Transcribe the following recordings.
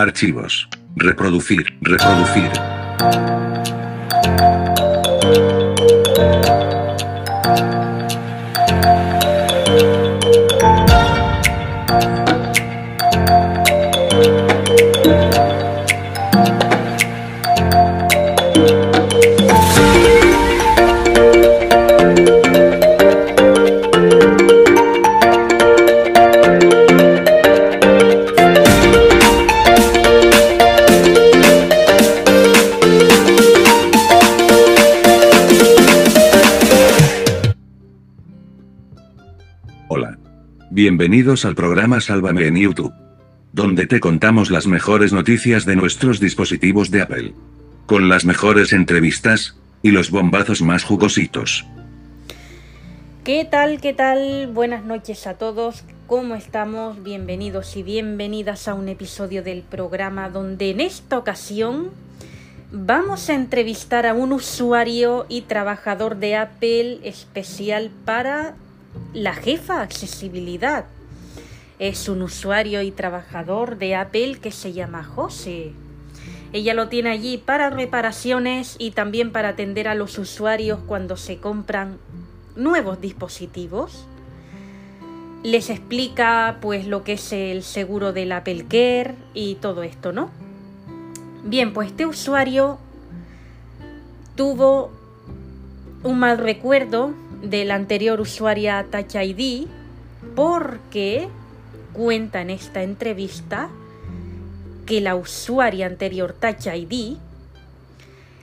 Archivos. Reproducir, reproducir. Bienvenidos al programa Sálvame en YouTube. Donde te contamos las mejores noticias de nuestros dispositivos de Apple. Con las mejores entrevistas, y los bombazos más jugositos. ¿Qué tal? ¿Qué tal? Buenas noches a todos. ¿Cómo estamos? Bienvenidos y bienvenidas a un episodio del programa donde en esta ocasión vamos a entrevistar a un usuario y trabajador de Apple especial para la jefa accesibilidad. Es un usuario y trabajador de Apple que se llama José. Ella lo tiene allí para reparaciones y también para atender a los usuarios cuando se compran nuevos dispositivos. Les explica pues lo que es el seguro del Apple Care y todo esto, ¿no? Bien, pues este usuario tuvo un mal recuerdo de la anterior usuaria Touch ID porque cuenta en esta entrevista que la usuaria anterior Touch ID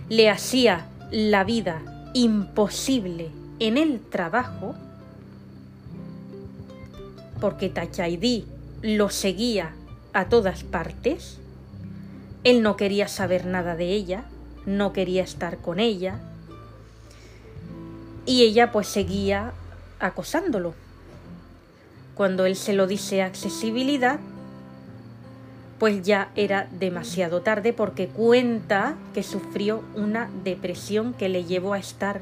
le hacía la vida imposible en el trabajo porque Touch ID lo seguía a todas partes. Él no quería saber nada de ella, no quería estar con ella, y ella pues seguía acosándolo. Cuando él se lo dice accesibilidad, pues ya era demasiado tarde porque cuenta que sufrió una depresión que le llevó a estar,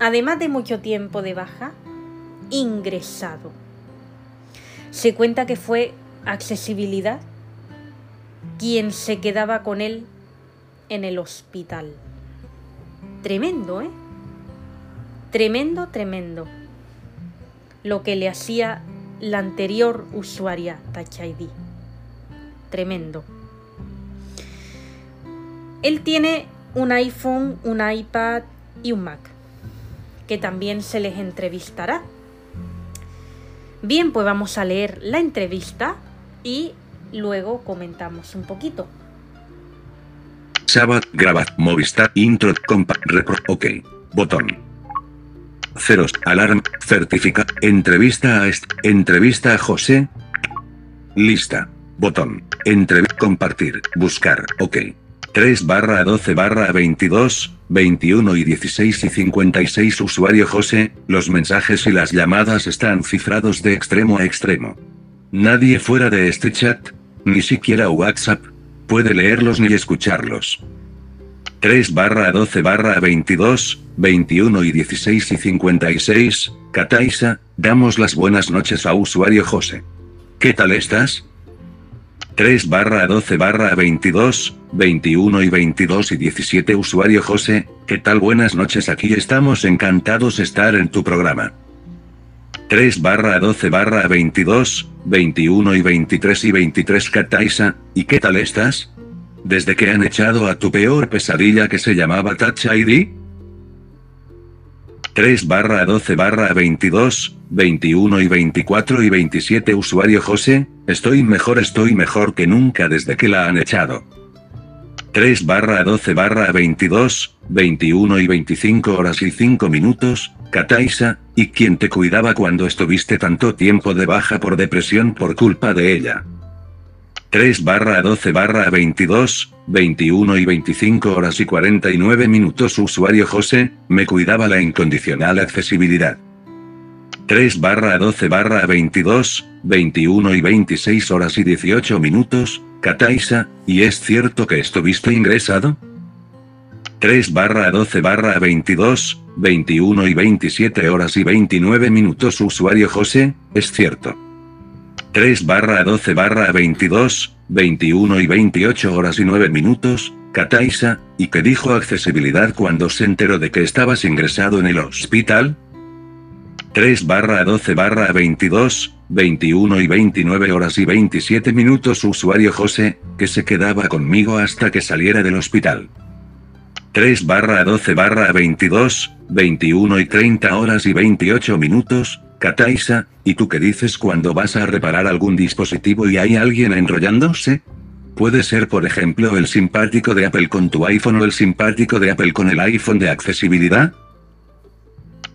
además de mucho tiempo de baja, ingresado. Se cuenta que fue accesibilidad quien se quedaba con él en el hospital. Tremendo, ¿eh? Tremendo, tremendo. Lo que le hacía la anterior usuaria Touch ID. Tremendo. Él tiene un iPhone, un iPad y un Mac, que también se les entrevistará. Bien, pues vamos a leer la entrevista y luego comentamos un poquito. Sabat, graba, Movistar, intro, compa, repro, ok. Botón. Ceros, alarm, certifica, entrevista a est, entrevista a José. Lista. Botón. Entre, compartir, buscar, ok. 3 barra 12 barra 22, 21 y 16 y 56 usuario José, los mensajes y las llamadas están cifrados de extremo a extremo. Nadie fuera de este chat, ni siquiera WhatsApp, puede leerlos ni escucharlos. 3 barra 12 barra 22, 21 y 16 y 56, Kataisa, damos las buenas noches a usuario José. ¿Qué tal estás? 3 barra 12 barra 22, 21 y 22 y 17 usuario José, ¿qué tal buenas noches aquí estamos encantados estar en tu programa. 3 barra 12 barra 22, 21 y 23 y 23 Kataisa, ¿y qué tal estás? ¿Desde que han echado a tu peor pesadilla que se llamaba Touch ID? 3 barra 12 barra 22, 21 y 24 y 27 usuario José, estoy mejor estoy mejor que nunca desde que la han echado. 3 barra 12 barra 22, 21 y 25 horas y 5 minutos, Kataisa, ¿y quién te cuidaba cuando estuviste tanto tiempo de baja por depresión por culpa de ella? 3 barra 12 barra 22, 21 y 25 horas y 49 minutos usuario José, me cuidaba la incondicional accesibilidad. 3 barra 12 barra 22, 21 y 26 horas y 18 minutos, Kataisa, ¿y es cierto que estuviste ingresado? 3 barra 12 barra 22, 21 y 27 horas y 29 minutos usuario José, es cierto. 3 barra 12 barra 22, 21 y 28 horas y 9 minutos, Kataisa, y que dijo accesibilidad cuando se enteró de que estabas ingresado en el hospital. 3 barra 12 barra 22, 21 y 29 horas y 27 minutos usuario José, que se quedaba conmigo hasta que saliera del hospital. 3 barra 12 barra 22, 21 y 30 horas y 28 minutos, Kataisa, ¿y tú qué dices cuando vas a reparar algún dispositivo y hay alguien enrollándose? Puede ser por ejemplo el simpático de Apple con tu iPhone o el simpático de Apple con el iPhone de accesibilidad.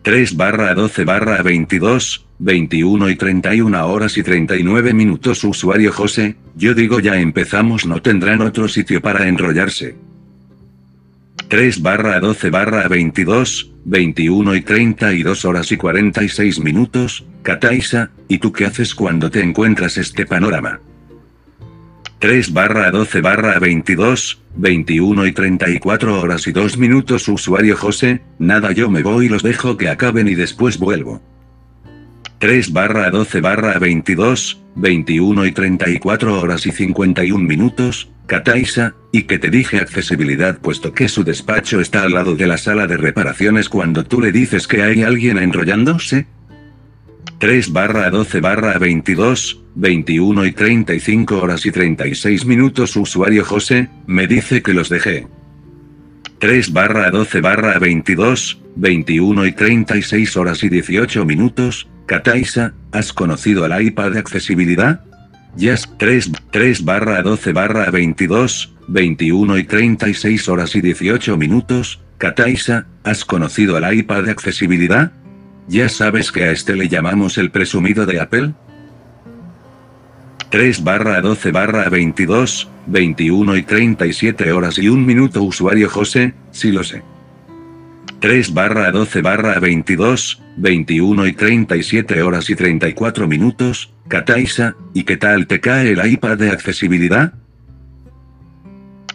3 barra 12 barra 22, 21 y 31 horas y 39 minutos usuario José, yo digo ya empezamos no tendrán otro sitio para enrollarse. 3 barra 12 barra 22, 21 y 32 horas y 46 minutos, Kataisa, ¿y tú qué haces cuando te encuentras este panorama? 3 barra 12 barra 22, 21 y 34 horas y 2 minutos usuario José, nada yo me voy y los dejo que acaben y después vuelvo. 3 barra 12 barra 22, 21 y 34 horas y 51 minutos, Kataisa, y que te dije accesibilidad puesto que su despacho está al lado de la sala de reparaciones cuando tú le dices que hay alguien enrollándose. 3 barra 12 barra 22, 21 y 35 horas y 36 minutos usuario José, me dice que los dejé. 3 barra 12 barra 22, 21 y 36 horas y 18 minutos, Kataisa, ¿has conocido al iPad de accesibilidad? Yes 3, 3 barra 12 barra 22, 21 y 36 horas y 18 minutos, Kataisa, ¿has conocido al iPad de accesibilidad? ¿Ya sabes que a este le llamamos el presumido de Apple? 3 barra 12 barra 22, 21 y 37 horas y 1 minuto usuario José, sí lo sé. 3 barra 12 barra 22, 21 y 37 horas y 34 minutos, Kataisa, ¿y qué tal te cae el iPad de accesibilidad?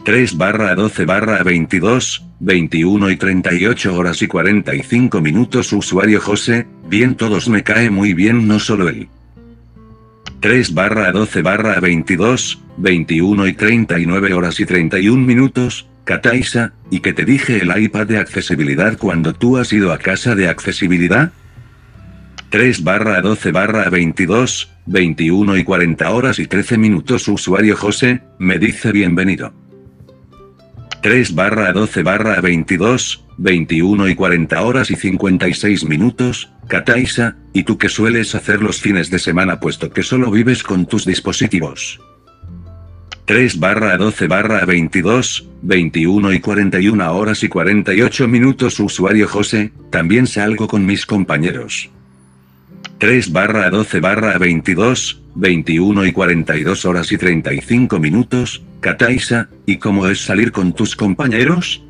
3 barra 12 barra 22, 21 y 38 horas y 45 minutos usuario José, bien todos me cae muy bien no solo él. 3 barra 12 barra 22, 21 y 39 horas y 31 minutos, Kataisa, ¿y que te dije el iPad de accesibilidad cuando tú has ido a casa de accesibilidad? 3 barra 12 barra 22, 21 y 40 horas y 13 minutos usuario José, me dice bienvenido. 3 barra 12 barra 22, 21 y 40 horas y 56 minutos, Kataisa, ¿y tú qué sueles hacer los fines de semana puesto que solo vives con tus dispositivos? 3 barra 12 barra 22, 21 y 41 horas y 48 minutos usuario José, también salgo con mis compañeros. 3 barra 12 barra 22, 21 y 42 horas y 35 minutos, Kataisa, ¿y cómo es salir con tus compañeros?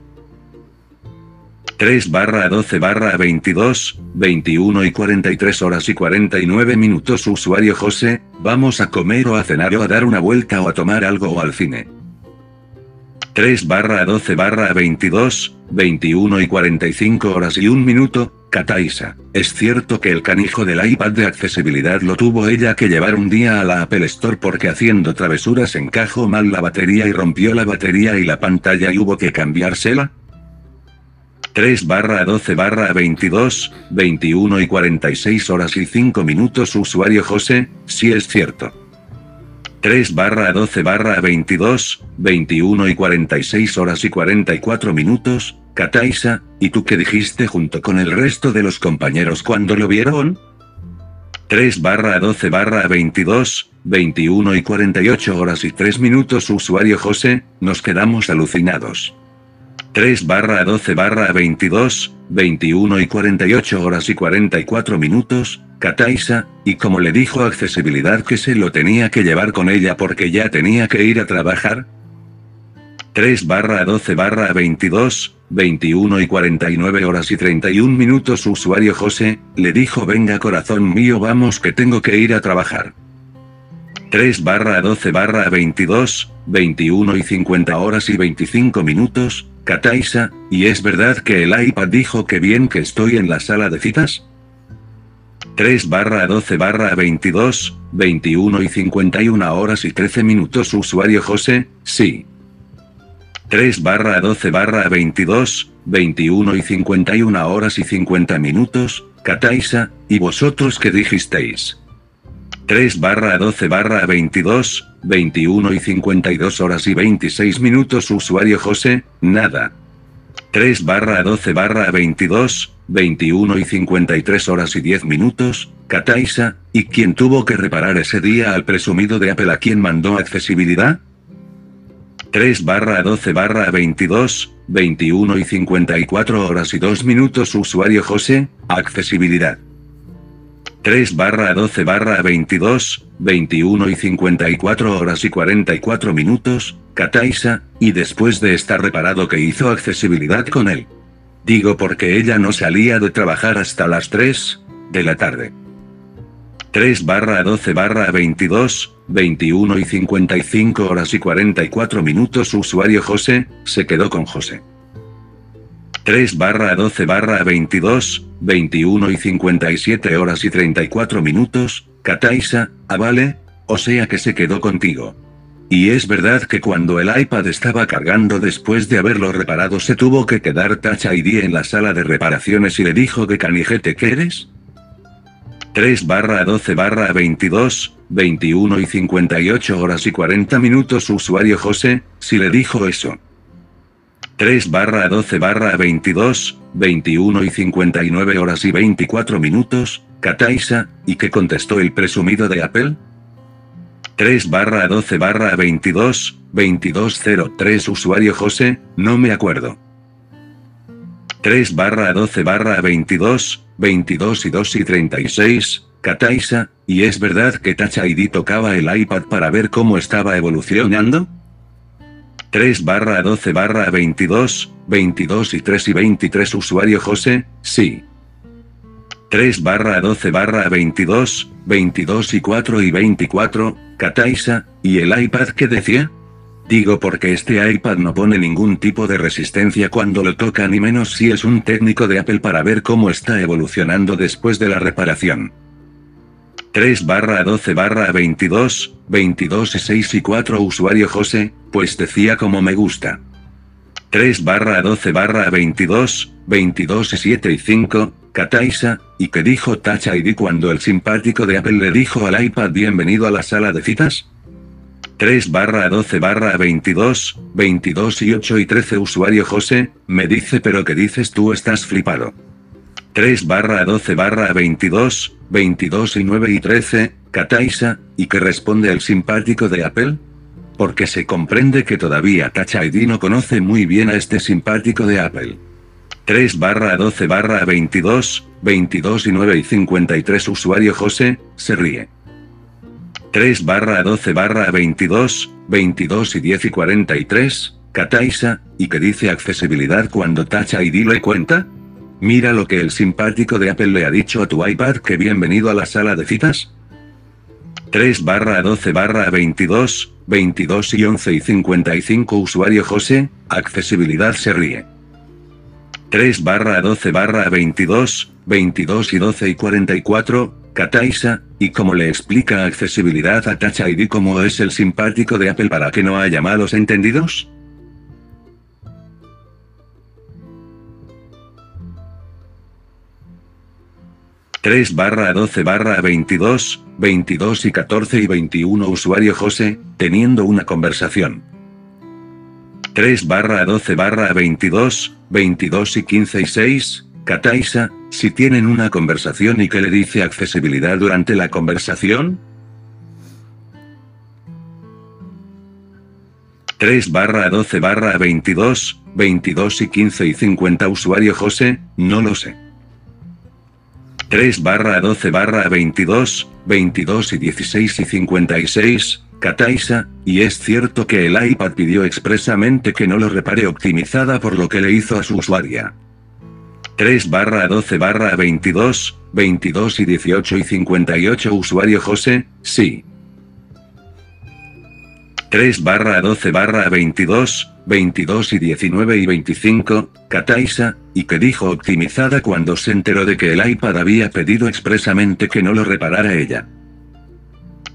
3 barra 12 barra 22, 21 y 43 horas y 49 minutos usuario José, vamos a comer o a cenar o a dar una vuelta o a tomar algo o al cine. 3 barra 12 barra 22, 21 y 45 horas y 1 minuto, Kataisa. Es cierto que el canijo del iPad de accesibilidad lo tuvo ella que llevar un día a la Apple Store porque haciendo travesuras encajó mal la batería y rompió la batería y la pantalla y hubo que cambiársela. 3 barra 12 barra 22, 21 y 46 horas y 5 minutos usuario José, si es cierto. 3 barra 12 barra 22, 21 y 46 horas y 44 minutos, Kataisa, ¿y tú qué dijiste junto con el resto de los compañeros cuando lo vieron? 3 barra 12 barra 22, 21 y 48 horas y 3 minutos usuario José, nos quedamos alucinados. 3 barra 12 barra 22, 21 y 48 horas y 44 minutos, Kataisa, y como le dijo accesibilidad que se lo tenía que llevar con ella porque ya tenía que ir a trabajar. 3 barra 12 barra 22, 21 y 49 horas y 31 minutos usuario José, le dijo venga corazón mío vamos que tengo que ir a trabajar. 3 barra 12 barra 22, 21 y 50 horas y 25 minutos, Kataisa, ¿y es verdad que el iPad dijo que bien que estoy en la sala de citas? 3 barra 12 barra 22, 21 y 51 horas y 13 minutos usuario José, sí. 3 barra 12 barra 22, 21 y 51 horas y 50 minutos, Kataisa, y vosotros qué dijisteis. 3 barra 12 barra 22, 21 y 52 horas y 26 minutos usuario José, nada. 3 barra 12 barra 22, 21 y 53 horas y 10 minutos, Kataisa, ¿y quién tuvo que reparar ese día al presumido de Apple a quien mandó accesibilidad? 3 barra 12 barra 22, 21 y 54 horas y 2 minutos usuario José, accesibilidad. 3 barra 12 barra 22, 21 y 54 horas y 44 minutos, Kataisa, y después de estar reparado que hizo accesibilidad con él. Digo porque ella no salía de trabajar hasta las 3 de la tarde. 3 barra 12 barra 22, 21 y 55 horas y 44 minutos usuario José, se quedó con José. 3 barra 12 barra 22, 21 y 57 horas y 34 minutos, Kataisa, ah vale, o sea que se quedó contigo. Y es verdad que cuando el iPad estaba cargando después de haberlo reparado se tuvo que quedar Touch ID en la sala de reparaciones y le dijo que canijete que eres. 3 barra 12 barra 22, 21 y 58 horas y 40 minutos usuario José, si le dijo eso. 3 barra 12 barra 22, 21 y 59 horas y 24 minutos, Kataisa, y que contestó el presumido de Apple. 3 barra 12 barra 22, 2203 usuario José, no me acuerdo. 3 barra 12 barra 22, 22 y 2 y 36, Kataisa, ¿y es verdad que Touch ID tocaba el iPad para ver cómo estaba evolucionando? 3 barra 12 barra 22, 22 y 3 y 23 usuario José, sí. 3 barra 12 barra 22, 22 y 4 y 24, Kataisa, ¿y el iPad qué decía? Digo porque este iPad no pone ningún tipo de resistencia cuando lo toca ni menos si es un técnico de Apple para ver cómo está evolucionando después de la reparación. 3 barra 12 barra 22, 22 y 6 y 4 usuario José, pues decía como me gusta. 3 barra 12 barra 22, 22 y 7 y 5, Kataisa, y que dijo Touch ID cuando el simpático de Apple le dijo al iPad bienvenido a la sala de citas? 3 barra 12 barra 22, 22 y 8 y 13 usuario José, me dice pero que dices tú estás flipado. 3 barra 12 barra 22, 22 y 9 y 13, Kataisa, y que responde el simpático de Apple? Porque se comprende que todavía Touch ID no conoce muy bien a este simpático de Apple. 3 barra 12 barra 22, 22 y 9 y 53 usuario José, se ríe. 3 barra 12 barra 22, 22 y 10 y 43, Kataisa, y que dice accesibilidad cuando Touch ID le cuenta? Mira lo que el simpático de Apple le ha dicho a tu iPad que bienvenido a la sala de citas. 3 barra 12 barra 22, 22 y 11 y 55 usuario José, accesibilidad se ríe. 3 barra 12 barra 22, 22 y 12 y 44, Kataisa, y como le explica accesibilidad a Touch ID como es el simpático de Apple para que no haya malos entendidos? 3 barra 12 barra 22, 22 y 14 y 21 usuario José, teniendo una conversación. 3 barra 12 barra 22, 22 y 15 y 6, Kataisa, si tienen una conversación y que le dice accesibilidad durante la conversación. 3 barra 12 barra 22, 22 y 15 y 50 usuario José, no lo sé. 3 barra 12 barra 22, 22 y 16 y 56, Kataisa, y es cierto que el iPad pidió expresamente que no lo repare optimizada por lo que le hizo a su usuaria. 3 barra 12 barra 22, 22 y 18 y 58 usuario José, sí. 3 barra 12 barra 22, 22 y 19 y 25, Kataisa, y que dijo optimizada cuando se enteró de que el iPad había pedido expresamente que no lo reparara ella.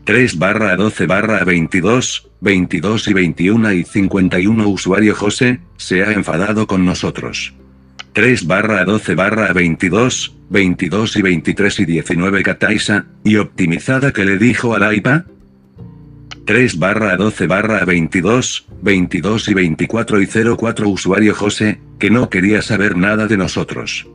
3 barra 12 barra 22, 22 y 21 y 51 usuario José, se ha enfadado con nosotros. 3 barra 12 barra 22, 22 y 23 y 19 Kataisa, y optimizada que le dijo al iPad, 3 barra 12 barra 22, 22 y 24 y 04 usuario José, que no quería saber nada de nosotros.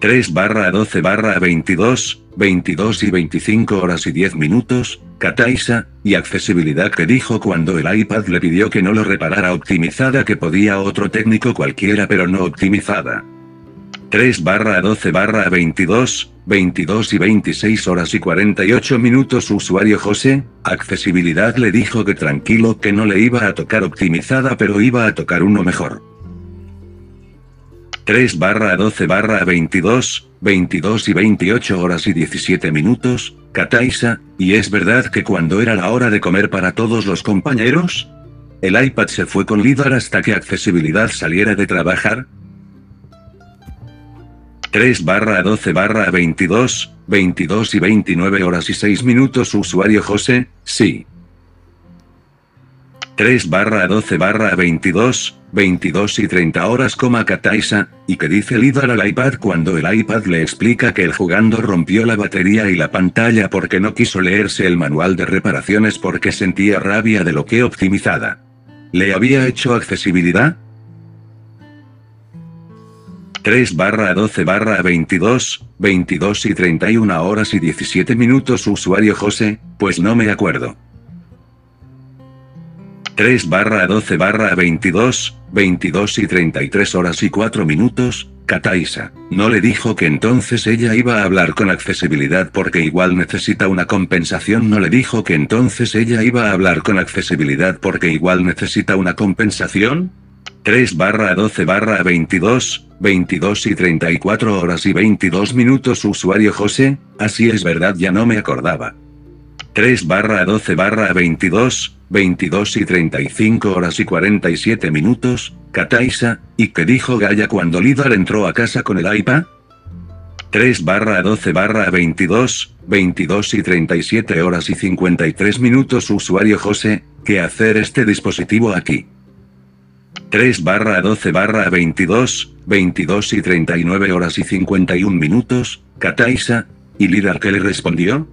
3 barra 12 barra 22, 22 y 25 horas y 10 minutos, Kataisa, y accesibilidad que dijo cuando el iPad le pidió que no lo reparara optimizada que podía otro técnico cualquiera pero no optimizada. 3 barra 12 barra 22, 22 y 26 horas y 48 minutos usuario José, accesibilidad le dijo que tranquilo que no le iba a tocar optimizada pero iba a tocar uno mejor. 3 barra 12 barra 22, 22 y 28 horas y 17 minutos, Kataisa, y es verdad que cuando era la hora de comer para todos los compañeros, el iPad se fue con LIDAR hasta que accesibilidad saliera de trabajar, 3 barra 12 barra 22, 22 y 29 horas y 6 minutos usuario José, sí. 3 barra 12 barra 22, 22 y 30 horas coma Kataisa, y que dice líder al iPad cuando el iPad le explica que el jugando rompió la batería y la pantalla porque no quiso leerse el manual de reparaciones porque sentía rabia de lo que optimizada. ¿Le había hecho accesibilidad? 3 barra 12 barra 22, 22 y 31 horas y 17 minutos usuario José, pues no me acuerdo. 3 barra 12 barra 22, 22 y 33 horas y 4 minutos, Kataisa, no le dijo que entonces ella iba a hablar con accesibilidad porque igual necesita una compensación, no le dijo que entonces ella iba a hablar con accesibilidad porque igual necesita una compensación, 3 barra 12 barra 22, 22 y 34 horas y 22 minutos usuario José, así es verdad ya no me acordaba. 3 barra 12 barra 22, 22 y 35 horas y 47 minutos, Kataisa, y que dijo Gaya cuando Lidar entró a casa con el iPad. 3 barra 12 barra 22, 22 y 37 horas y 53 minutos usuario José, ¿qué hacer este dispositivo aquí? 3 barra 12 barra 22, 22 y 39 horas y 51 minutos, Kataisa, y Lidar que le respondió?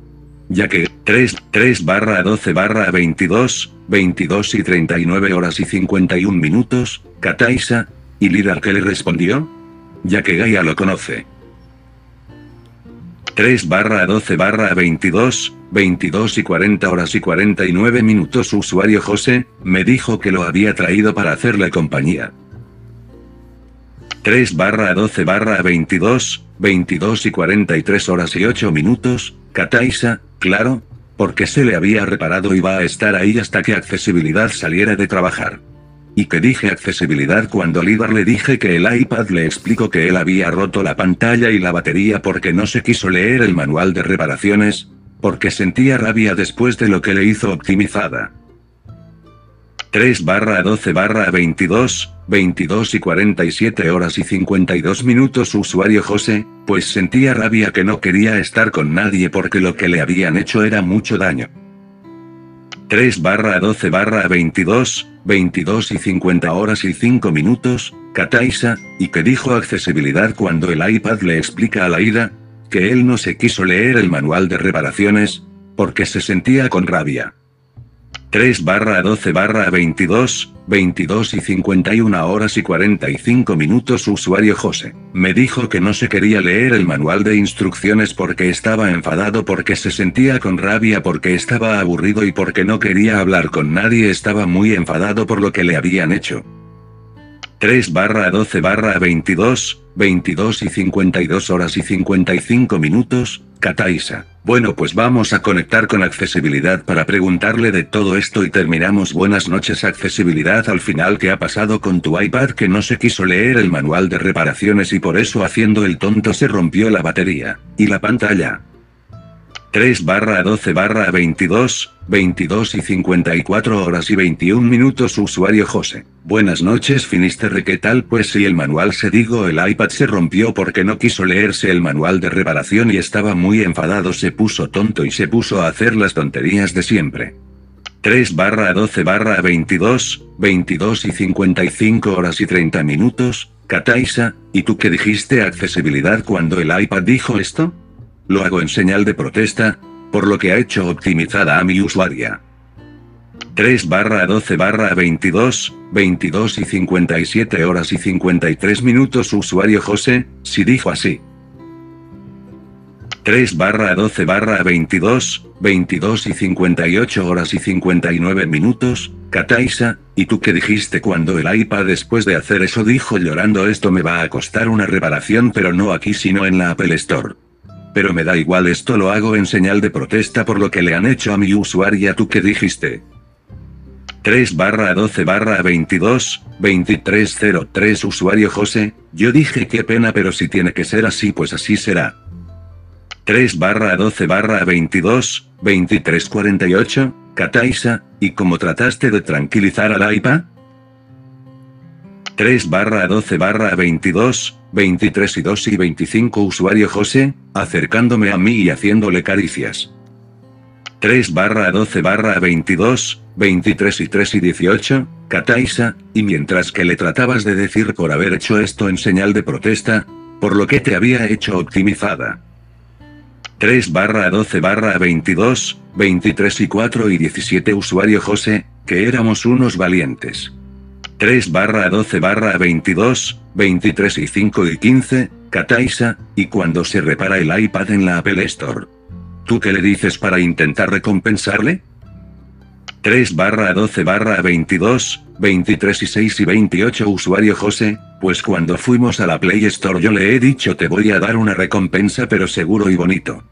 Ya que, 3, 3 barra 12 barra 22, 22 y 39 horas y 51 minutos, Kataisa, y Lidar que le respondió? Ya que Gaia lo conoce. 3 barra 12 barra 22, 22 y 40 horas y 49 minutos usuario José, me dijo que lo había traído para hacerle compañía. 3 barra 12 barra 22, 22 y 43 horas y 8 minutos, Kataisa, claro, porque se le había reparado y va a estar ahí hasta que accesibilidad saliera de trabajar. Y que dije accesibilidad cuando Lidar le dije que el iPad le explicó que él había roto la pantalla y la batería porque no se quiso leer el manual de reparaciones, porque sentía rabia después de lo que le hizo optimizada. 3 barra 12 barra 22, 22 y 47 horas y 52 minutos usuario José, pues sentía rabia que no quería estar con nadie porque lo que le habían hecho era mucho daño. 3 barra 12 barra 22, 22 y 50 horas y 5 minutos, Kataisa, y que dijo accesibilidad cuando el iPad le explica a la ida, que él no se quiso leer el manual de reparaciones, porque se sentía con rabia. 3 barra 12 barra 22, 22 y 51 horas y 45 minutos usuario José. Me dijo que no se quería leer el manual de instrucciones porque estaba enfadado porque se sentía con rabia porque estaba aburrido y porque no quería hablar con nadie estaba muy enfadado por lo que le habían hecho. 3 barra 12 barra 22, 22 y 52 horas y 55 minutos, Kataisa. Bueno pues vamos a conectar con accesibilidad para preguntarle de todo esto y terminamos buenas noches accesibilidad al final ¿qué ha pasado con tu iPad que no se quiso leer el manual de reparaciones y por eso haciendo el tonto se rompió la batería, y la pantalla. 3 barra 12 barra 22, 22 y 54 horas y 21 minutos usuario José. Buenas noches Finisterre ¿qué tal? Pues si el manual se digo el iPad se rompió porque no quiso leerse el manual de reparación y estaba muy enfadado se puso tonto y se puso a hacer las tonterías de siempre. 3 barra 12 barra 22, 22 y 55 horas y 30 minutos, Kataisa, ¿y tú qué dijiste accesibilidad cuando el iPad dijo esto? Lo hago en señal de protesta, por lo que ha hecho optimizada a mi usuaria. 3 barra 12 barra 22, 22 y 57 horas y 53 minutos usuario José, si dijo así. 3 barra 12 barra 22, 22 y 58 horas y 59 minutos, Kataisa, ¿y tú qué dijiste cuando el iPad después de hacer eso dijo llorando esto me va a costar una reparación pero no aquí sino en la Apple Store? Pero me da igual esto lo hago en señal de protesta por lo que le han hecho a mi usuaria tú que dijiste. 3 barra 12 barra 22, 2303 usuario José, yo dije qué pena pero si tiene que ser así pues así será. 3 barra 12 barra 22, 2348, Kataisa, ¿y cómo trataste de tranquilizar al iPad? 3 barra 12 barra 22, 23 y 2 y 25 usuario José, acercándome a mí y haciéndole caricias. 3 barra 12 barra 22, 23 y 3 y 18, Kataisa, y mientras que le tratabas de decir por haber hecho esto en señal de protesta, por lo que te había hecho optimizada. 3 barra 12 barra 22, 23 y 4 y 17 usuario José, que éramos unos valientes. 3 barra 12 barra 22, 23 y 5 y 15, Kataisa, y cuando se repara el iPad en la Apple Store. ¿Tú qué le dices para intentar recompensarle? 3 barra 12 barra 22, 23 y 6 y 28 usuario José, pues cuando fuimos a la Play Store yo le he dicho te voy a dar una recompensa pero seguro y bonito.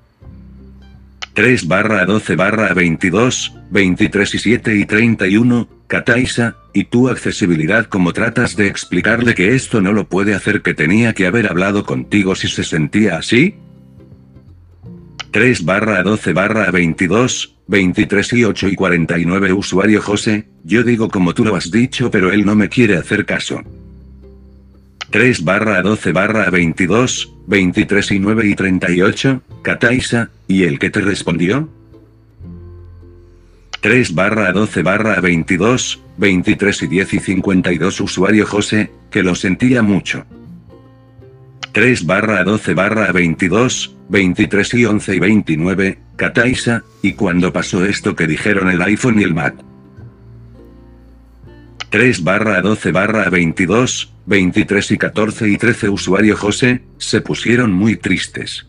3 barra 12 barra 22, 23 y 7 y 31, Kataisa, y tu accesibilidad como tratas de explicarle que esto no lo puede hacer que tenía que haber hablado contigo si se sentía así? 3 barra 12 barra 22, 23 y 8 y 49 usuario José, yo digo como tú lo has dicho pero él no me quiere hacer caso. 3 barra 12 barra 22, 23 y 9 y 38, Kataisa, ¿y el que te respondió? 3 barra 12 barra 22, 23 y 10 y 52 usuario José, que lo sentía mucho. 3 barra 12 barra 22, 23 y 11 y 29, Kataisa, y cuando pasó esto que dijeron el iPhone y el Mac. 3 barra 12 barra 22, 23 y 14 y 13 usuario José, se pusieron muy tristes.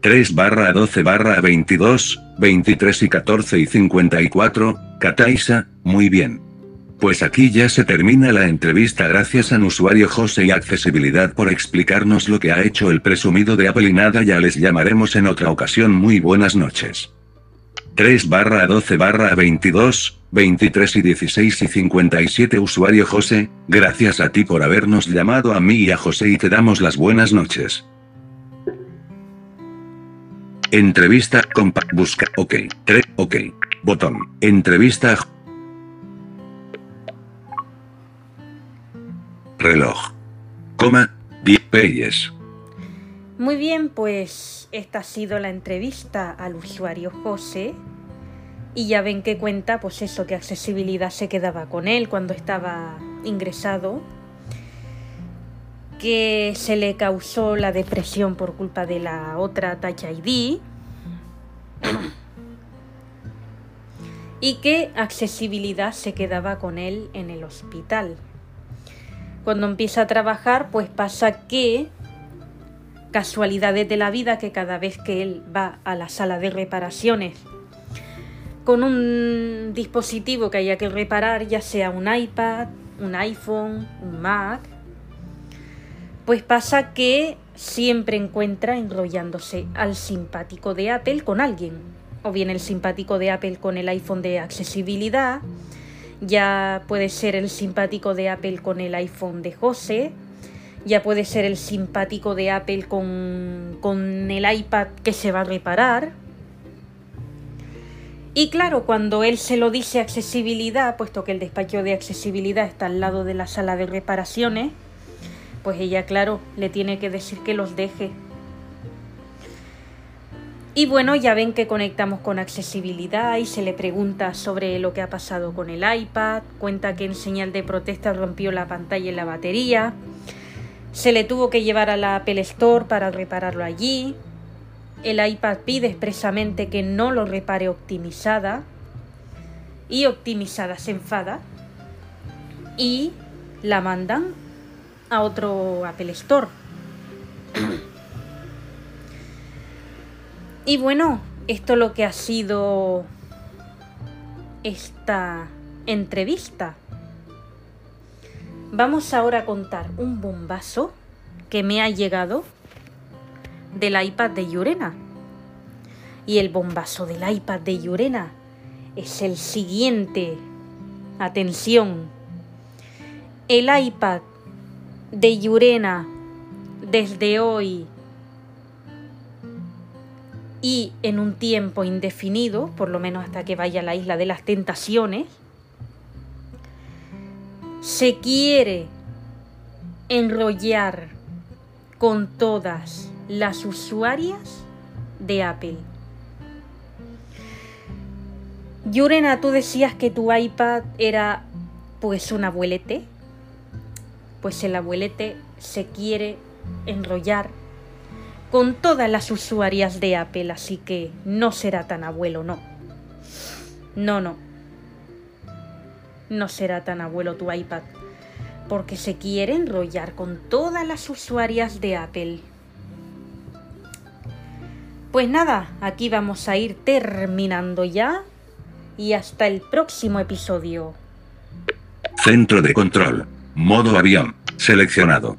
3 barra 12 barra 22, 23 y 14 y 54, Kataisa, muy bien. Pues aquí ya se termina la entrevista gracias a usuario José y Accesibilidad por explicarnos lo que ha hecho el presumido de Apple y nada ya les llamaremos en otra ocasión muy buenas noches. 3 barra 12 barra 22, 23 y 16 y 57 usuario José, gracias a ti por habernos llamado a mí y a José y te damos las buenas noches. Entrevista con busca ok 3 ok botón entrevista reloj coma 10 peyes Muy bien, pues esta ha sido la entrevista al usuario José. Y ya ven que cuenta, pues eso, que accesibilidad se quedaba con él cuando estaba ingresado. Que se le causó la depresión por culpa de la otra Touch ID. Y que accesibilidad se quedaba con él en el hospital. Cuando empieza a trabajar, pues pasa que casualidades de la vida que cada vez que él va a la sala de reparaciones con un dispositivo que haya que reparar, ya sea un iPad, un iPhone, un Mac, pues pasa que siempre encuentra enrollándose al simpático de Apple con alguien, o bien el simpático de Apple con el iPhone de accesibilidad, ya puede ser el simpático de Apple con el iPhone de José, Ya puede ser el simpático de Apple con, con el iPad que se va a reparar. Y claro, cuando él se lo dice accesibilidad, puesto que el despacho de accesibilidad está al lado de la sala de reparaciones, pues ella, claro, le tiene que decir que los deje. Y bueno, ya ven que conectamos con accesibilidad y se le pregunta sobre lo que ha pasado con el iPad, cuenta que en señal de protesta rompió la pantalla y la batería, se le tuvo que llevar a la Apple Store para repararlo allí, el iPad pide expresamente que no lo repare optimizada y optimizada se enfada y la mandan a otro Apple Store. Y bueno, esto es lo que ha sido esta entrevista. Vamos ahora a contar un bombazo que me ha llegado del iPad de Yurena. Y el bombazo del iPad de Yurena es el siguiente. Atención. El iPad de Yurena desde hoy y en un tiempo indefinido, por lo menos hasta que vaya a la isla de las tentaciones, se quiere enrollar con todas las usuarias de Apple. Yurena, tú decías que tu iPad era pues un abuelete. Pues el abuelete se quiere enrollar con todas las usuarias de Apple, así que no será tan abuelo, no. No, no. No será tan abuelo tu iPad, porque se quiere enrollar con todas las usuarias de Apple. Pues nada, aquí vamos a ir terminando ya y hasta el próximo episodio. Centro de control. Modo avión. Seleccionado.